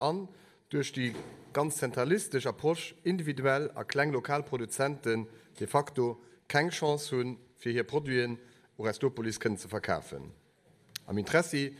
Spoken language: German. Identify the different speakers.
Speaker 1: an durch die ganz zentralistische Approche individuell a klein Lokalproduzenten de facto keine Chance hun fir hier Produkten Restopolis zu verkaufen. Am Interesse